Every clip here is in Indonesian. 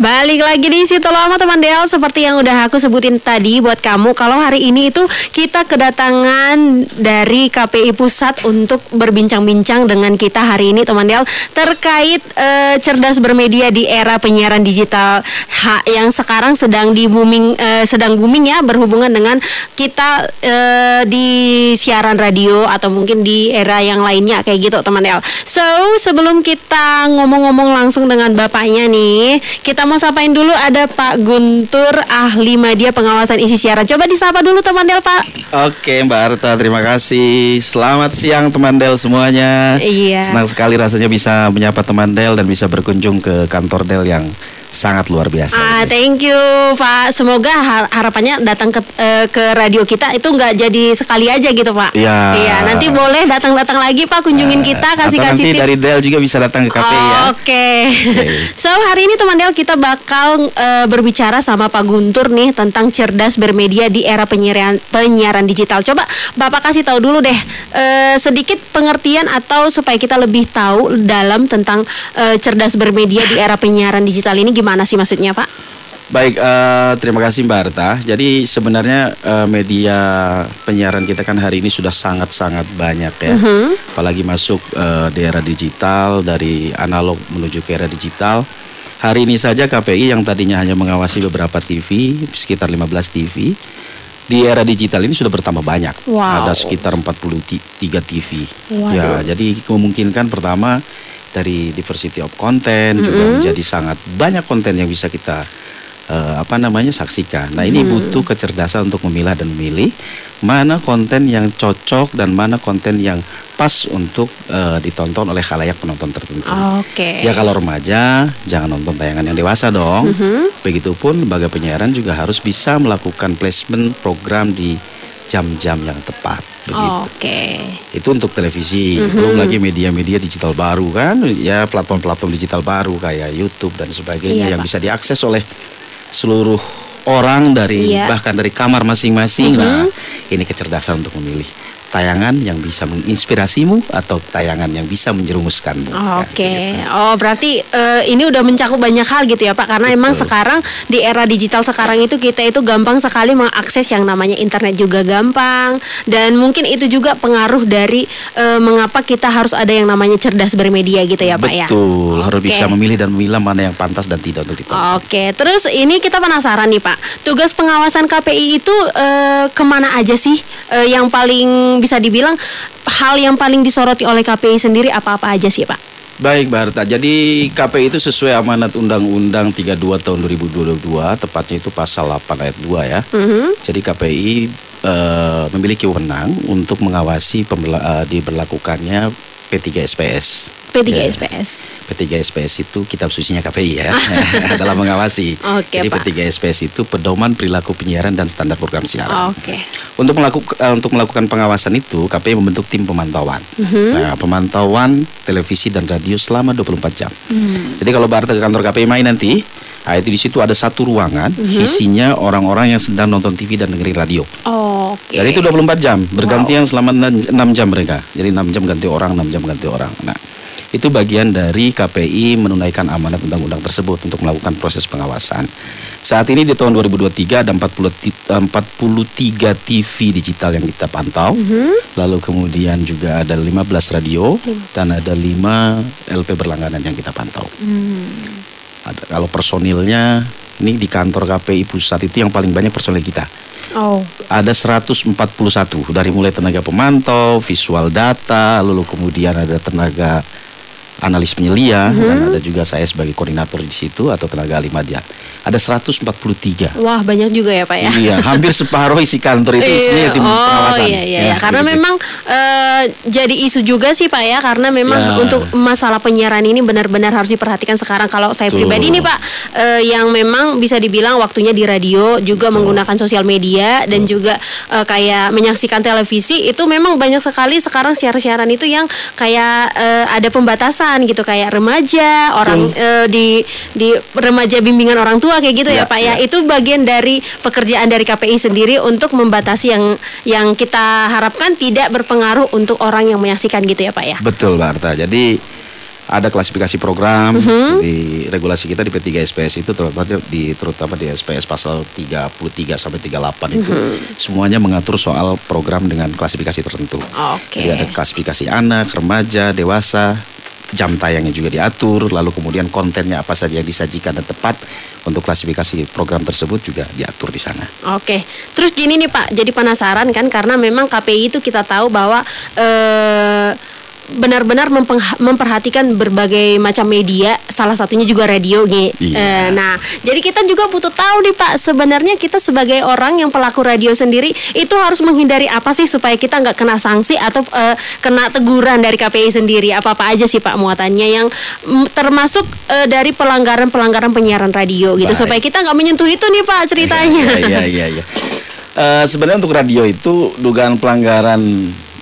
Balik lagi di situ lama teman Del. Seperti yang udah aku sebutin tadi buat kamu Kalau hari ini itu kita kedatangan dari KPI Pusat Untuk berbincang-bincang dengan kita hari ini teman Del Terkait uh, cerdas bermedia di era penyiaran digital ha, Yang sekarang sedang di booming uh, Sedang booming ya berhubungan dengan kita uh, di siaran radio Atau mungkin di era yang lainnya kayak gitu teman Del. So sebelum kita ngomong-ngomong langsung dengan bapaknya nih Kita mau sapain dulu ada Pak Guntur ahli media pengawasan isi siaran. Coba disapa dulu teman Del Pak. Oke Mbak Arta, terima kasih. Selamat siang teman Del semuanya. Iya. Senang sekali rasanya bisa menyapa teman Del dan bisa berkunjung ke kantor Del yang sangat luar biasa. Ah, thank you Pak. Semoga harapannya datang ke uh, ke radio kita itu nggak jadi sekali aja gitu Pak. Iya. Iya. Nanti boleh datang-datang lagi Pak kunjungin uh, kita kasih kasih tips. dari Del juga bisa datang ke KPI oh, ya. Oke. Okay. okay. so hari ini teman Del kita bakal uh, berbicara sama Pak Guntur nih tentang cerdas bermedia di era penyiaran penyiaran digital. Coba Bapak kasih tahu dulu deh uh, sedikit pengertian atau supaya kita lebih tahu dalam tentang uh, cerdas bermedia di era penyiaran digital ini gimana sih maksudnya Pak? Baik, uh, terima kasih Mbak Arta. Jadi sebenarnya uh, media penyiaran kita kan hari ini sudah sangat-sangat banyak ya. -huh. Apalagi masuk uh, di era digital dari analog menuju ke era digital. Hari ini saja KPI yang tadinya hanya mengawasi beberapa TV, sekitar 15 TV, di era digital ini sudah bertambah banyak. Wow. Ada sekitar 43 TV. Wow. Ya, jadi memungkinkan pertama dari diversity of content mm -hmm. juga menjadi sangat banyak konten yang bisa kita uh, apa namanya saksikan. Nah ini hmm. butuh kecerdasan untuk memilah dan memilih mana konten yang cocok dan mana konten yang pas untuk uh, ditonton oleh khalayak penonton tertentu. Oke. Okay. Ya kalau remaja jangan nonton tayangan yang dewasa dong. Mm -hmm. Begitupun lembaga penyiaran juga harus bisa melakukan placement program di jam-jam yang tepat. Oke. Okay. Itu untuk televisi. Mm -hmm. Belum lagi media-media digital baru kan, ya platform-platform digital baru kayak YouTube dan sebagainya iya, yang Pak. bisa diakses oleh seluruh orang dari iya. bahkan dari kamar masing-masing. Mm -hmm. Nah, ini kecerdasan untuk memilih tayangan yang bisa menginspirasimu atau tayangan yang bisa menjerumuskanmu. Oh, Oke, okay. gitu. oh berarti uh, ini udah mencakup banyak hal gitu ya Pak, karena Betul. emang sekarang di era digital sekarang itu kita itu gampang sekali mengakses yang namanya internet juga gampang dan mungkin itu juga pengaruh dari uh, mengapa kita harus ada yang namanya cerdas bermedia gitu ya Pak ya. Betul, harus okay. bisa memilih dan memilah mana yang pantas dan tidak untuk ditonton. Oke, okay. terus ini kita penasaran nih Pak, tugas pengawasan KPI itu uh, ke mana aja sih uh, yang paling bisa dibilang hal yang paling disoroti oleh KPI sendiri apa-apa aja sih Pak? Baik Mbak Harta, jadi KPI itu sesuai amanat Undang-Undang 32 tahun 2022, tepatnya itu pasal 8 ayat 2 ya. Mm -hmm. Jadi KPI uh, memiliki wewenang untuk mengawasi uh, diberlakukannya P3 SPS. P3 ya. SPS. P3 SPS itu kitab susinya KPI ya dalam mengawasi. Okay, Jadi Pak. P3 SPS itu pedoman perilaku penyiaran dan standar program siaran. Oke. Okay. Untuk melakukan uh, untuk melakukan pengawasan itu KPI membentuk tim pemantauan. Mm -hmm. Nah, pemantauan televisi dan radio selama 24 jam. Mm. Jadi kalau Barta ke kantor KPI main nanti, nah itu di situ ada satu ruangan mm -hmm. isinya orang-orang yang sedang nonton TV dan dengerin radio. Oh. Jadi itu 24 jam, bergantian wow. selama 6 jam mereka. Jadi 6 jam ganti orang, 6 jam ganti orang. Nah, itu bagian dari KPI menunaikan amanat undang-undang tersebut untuk melakukan proses pengawasan. Saat ini di tahun 2023 ada 40, 43 TV digital yang kita pantau. Mm -hmm. Lalu kemudian juga ada 15 radio mm. dan ada 5 LP berlangganan yang kita pantau. Mm. Ada, kalau personilnya ini di kantor KPI pusat itu yang paling banyak personil kita. Oh. Ada 141 dari mulai tenaga pemantau, visual data, lalu kemudian ada tenaga analis penyelia mm -hmm. dan ada juga saya sebagai koordinator di situ atau tenaga ahli media. Ada 143. Wah, banyak juga ya, Pak ya. Iya, hampir separuh isi kantor itu isinya tim oh, pengawasan. iya iya, ya, karena gitu. memang uh, jadi isu juga sih, Pak ya, karena memang ya. untuk masalah penyiaran ini benar-benar harus diperhatikan sekarang kalau saya Tuh. pribadi ini, Pak, uh, yang memang bisa dibilang waktunya di radio juga Tuh. menggunakan sosial media Tuh. dan juga uh, kayak menyaksikan televisi itu memang banyak sekali sekarang siaran-siaran itu yang kayak uh, ada pembatasan gitu kayak remaja orang uh, di di remaja bimbingan orang tua kayak gitu ya, ya Pak ya. ya. Itu bagian dari pekerjaan dari KPI sendiri untuk membatasi yang yang kita harapkan tidak berpengaruh untuk orang yang menyaksikan gitu ya Pak ya. Betul Mbak Arta. Jadi ada klasifikasi program di regulasi kita di P3 SPS itu terutama di terutama di SPS pasal 33 sampai 38 itu. Semuanya mengatur soal program dengan klasifikasi tertentu. Oke. Jadi ada klasifikasi anak, remaja, dewasa, jam tayangnya juga diatur, lalu kemudian kontennya apa saja yang disajikan dan tepat untuk klasifikasi program tersebut juga diatur di sana. Oke, terus gini nih Pak, jadi penasaran kan karena memang KPI itu kita tahu bahwa eh, benar-benar memperhatikan berbagai macam media, salah satunya juga radio nih. Iya. Eh, nah, jadi kita juga butuh tahu nih Pak, sebenarnya kita sebagai orang yang pelaku radio sendiri itu harus menghindari apa sih supaya kita nggak kena sanksi atau eh, kena teguran dari KPI sendiri? Apa-apa aja sih Pak muatannya yang mm, termasuk eh, dari pelanggaran-pelanggaran penyiaran radio gitu Baik. supaya kita nggak menyentuh itu nih Pak ceritanya. Iya, iya, iya. Eh, sebenarnya untuk radio itu dugaan pelanggaran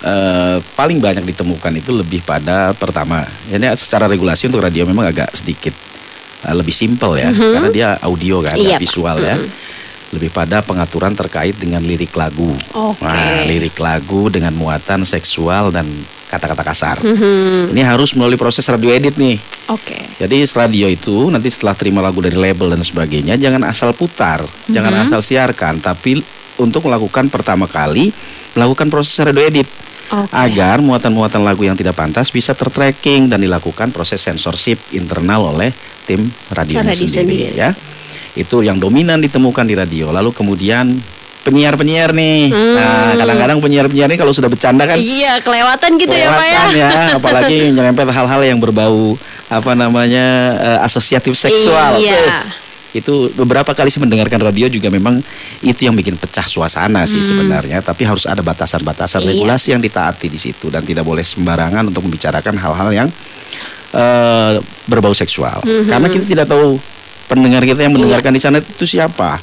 eh, paling banyak ditemukan itu lebih pada pertama, ini secara regulasi untuk radio memang agak sedikit eh, lebih simpel ya, karena dia audio kan, Iya, nggak Pak. visual ya. Lebih pada pengaturan terkait dengan lirik lagu. Oke. Nah, lirik lagu dengan muatan seksual dan kata-kata kasar. Mhm. Ini harus melalui proses radio edit nih. Oke. Jadi radio itu nanti setelah terima lagu dari label dan sebagainya jangan asal putar, jangan Mhm. asal siarkan, tapi untuk melakukan pertama kali melakukan proses radio edit Oke. agar muatan-muatan lagu yang tidak pantas bisa tertracking dan dilakukan proses sensorship internal oleh tim radio, sendiri, sendiri. ya. Itu yang dominan ditemukan di radio. Lalu kemudian penyiar-penyiar nih. Hmm. Nah, kadang-kadang penyiar-penyiar nih kalau sudah bercanda kan Iya, kelewatan gitu ya Pak ya. kelewatan ya, apalagi nyerempet hal-hal yang berbau apa namanya eh, asosiatif seksual. Iya. Tuh, itu beberapa kali sih mendengarkan radio juga memang itu yang bikin pecah suasana sih sebenarnya, tapi harus ada batasan-batasan Hmm. Iya. regulasi yang ditaati di situ dan tidak boleh sembarangan untuk membicarakan hal-hal yang eh, berbau seksual. Mhm. Karena kita tidak tahu pendengar kita yang mendengarkan di sana itu siapa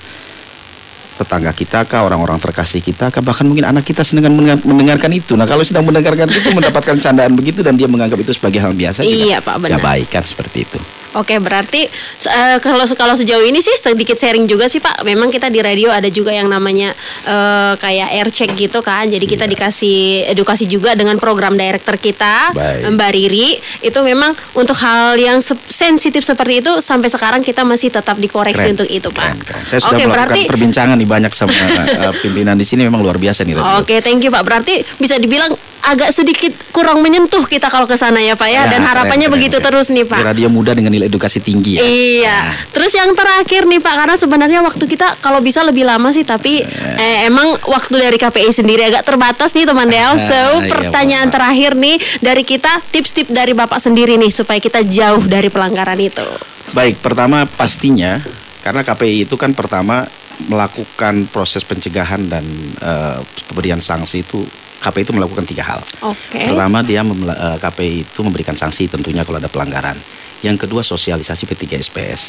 tetangga kita kah, orang-orang terkasih kita kah, bahkan mungkin anak kita sedang mendengar- mendengarkan itu. Nah, kalau sedang mendengarkan itu mendapatkan candaan begitu dan dia menganggap itu sebagai hal biasa juga Iya, Pak, benar. nggak baik kan seperti itu. Oke, berarti eh, kalau kalau sejauh ini sih sedikit sharing juga sih Pak. Memang kita di radio ada juga yang namanya eh, kayak air check gitu kan. Jadi kita dikasih edukasi juga dengan program director kita, Baik. Mbak Riri. Itu memang untuk hal yang se- sensitif seperti itu sampai sekarang kita masih tetap dikoreksi Keren, untuk itu, Pak. keren, keren. Saya sudah Oke, melakukan berarti perbincangan nih banyak sama eh, pimpinan di sini memang luar biasa nih. Oke, thank you Pak. Berarti bisa dibilang agak sedikit kurang menyentuh kita kalau ke sana ya Pak ya. Dan keren, harapannya keren, begitu keren. terus nih Pak. radio muda dengan nilai edukasi tinggi ya. Iya. Terus yang terakhir nih Pak, karena sebenarnya waktu kita kalau bisa lebih lama sih, tapi eh, emang waktu dari KPI sendiri agak terbatas nih teman Del. So Iya, pertanyaan Bapak. terakhir nih dari kita tips-tips dari Bapak sendiri nih supaya kita jauh dari pelanggaran itu. Baik, pertama pastinya karena KPI itu kan pertama melakukan proses pencegahan dan eh, pemberian sanksi itu KPI itu melakukan tiga hal. Oke. Pertama dia memela- eh, KPI itu memberikan sanksi tentunya kalau ada pelanggaran. Yang kedua sosialisasi P3 SPS.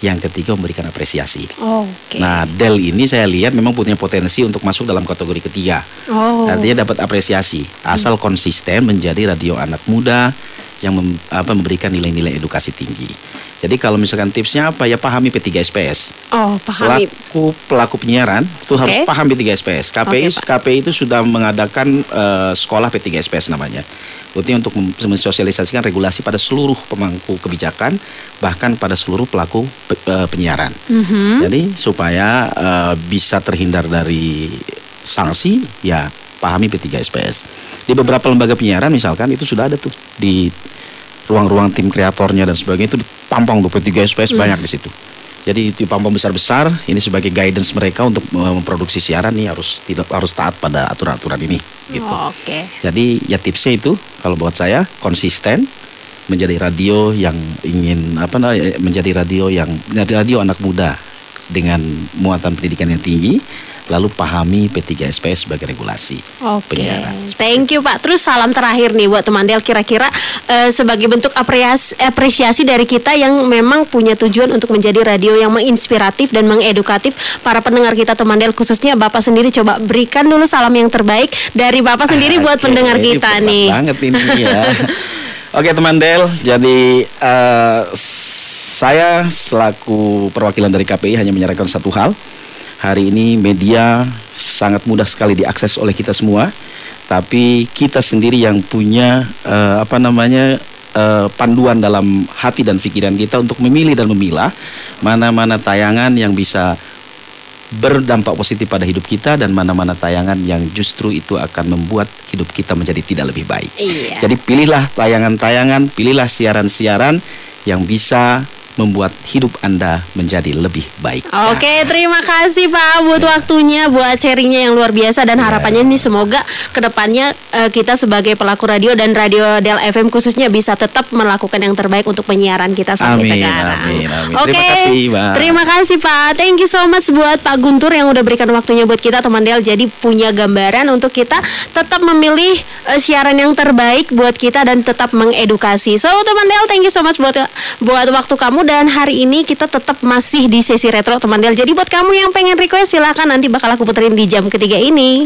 Yang ketiga memberikan apresiasi. Oke. Nah, Dell ini saya lihat memang punya potensi untuk masuk dalam kategori ketiga. oh. Artinya dapat apresiasi asal konsisten menjadi radio anak muda yang mem- apa, memberikan nilai-nilai edukasi tinggi. Jadi kalau misalkan tipsnya apa ya pahami P3 SPS. Oh, pahami. Selaku pelaku penyiaran itu Oke. harus paham P3 SPS. KPI Oke, Pak. KPI itu sudah mengadakan eh, sekolah P3 SPS namanya. Berarti untuk mensosialisasikan regulasi pada seluruh pemangku kebijakan bahkan pada seluruh pelaku pe- eh, penyiaran. Mhm. Jadi supaya eh, bisa terhindar dari sanksi ya pahami P3 SPS. Di beberapa lembaga penyiaran misalkan itu sudah ada tuh di ruang-ruang tim kreatornya dan sebagainya itu dipampang tuh P3 SPS Hmm. banyak di situ. Jadi dipampang besar-besar ini sebagai guidance mereka untuk memproduksi siaran nih harus tidak harus taat pada aturan-aturan ini gitu. Oke. Jadi ya tipsnya itu kalau buat saya konsisten menjadi radio yang ingin apa namanya menjadi radio yang menjadi radio anak muda dengan muatan pendidikan yang tinggi lalu pahami P3 SPS sebagai regulasi Oke, penyiaran. thank you Pak. Terus salam terakhir nih buat teman Del kira-kira eh, sebagai bentuk apresiasi, apresiasi dari kita yang memang punya tujuan untuk menjadi radio yang menginspiratif dan mengedukatif para pendengar kita teman Del khususnya Bapak sendiri coba berikan dulu salam yang terbaik dari Bapak sendiri buat Oke, pendengar kita nih. banget ini ya. Oke teman Del, jadi eh, saya selaku perwakilan dari KPI hanya menyarankan satu hal. Hari ini media sangat mudah sekali diakses oleh kita semua, tapi kita sendiri yang punya eh, apa namanya eh, panduan dalam hati dan pikiran kita untuk memilih dan memilah mana-mana tayangan yang bisa berdampak positif pada hidup kita dan mana-mana tayangan yang justru itu akan membuat hidup kita menjadi tidak lebih baik. Iya. Jadi pilihlah tayangan-tayangan, pilihlah siaran-siaran yang bisa membuat hidup Anda menjadi lebih baik. Oke, terima kasih Pak buat waktunya, buat sharingnya yang luar biasa dan harapannya ini semoga ke depannya eh, kita sebagai pelaku radio dan radio Del FM khususnya bisa tetap melakukan yang terbaik untuk penyiaran kita sampai Amin, sekarang. amin, amin. Oke, Terima kasih, Mbak. terima kasih Pak. Thank you so much buat Pak Guntur yang udah berikan waktunya buat kita teman Del. Jadi punya gambaran untuk kita tetap memilih eh, siaran yang terbaik buat kita dan tetap mengedukasi. So teman Del, thank you so much buat buat waktu kamu dan hari ini kita tetap masih di sesi retro teman Del. Jadi buat kamu yang pengen request silahkan nanti bakal aku puterin di jam ketiga ini.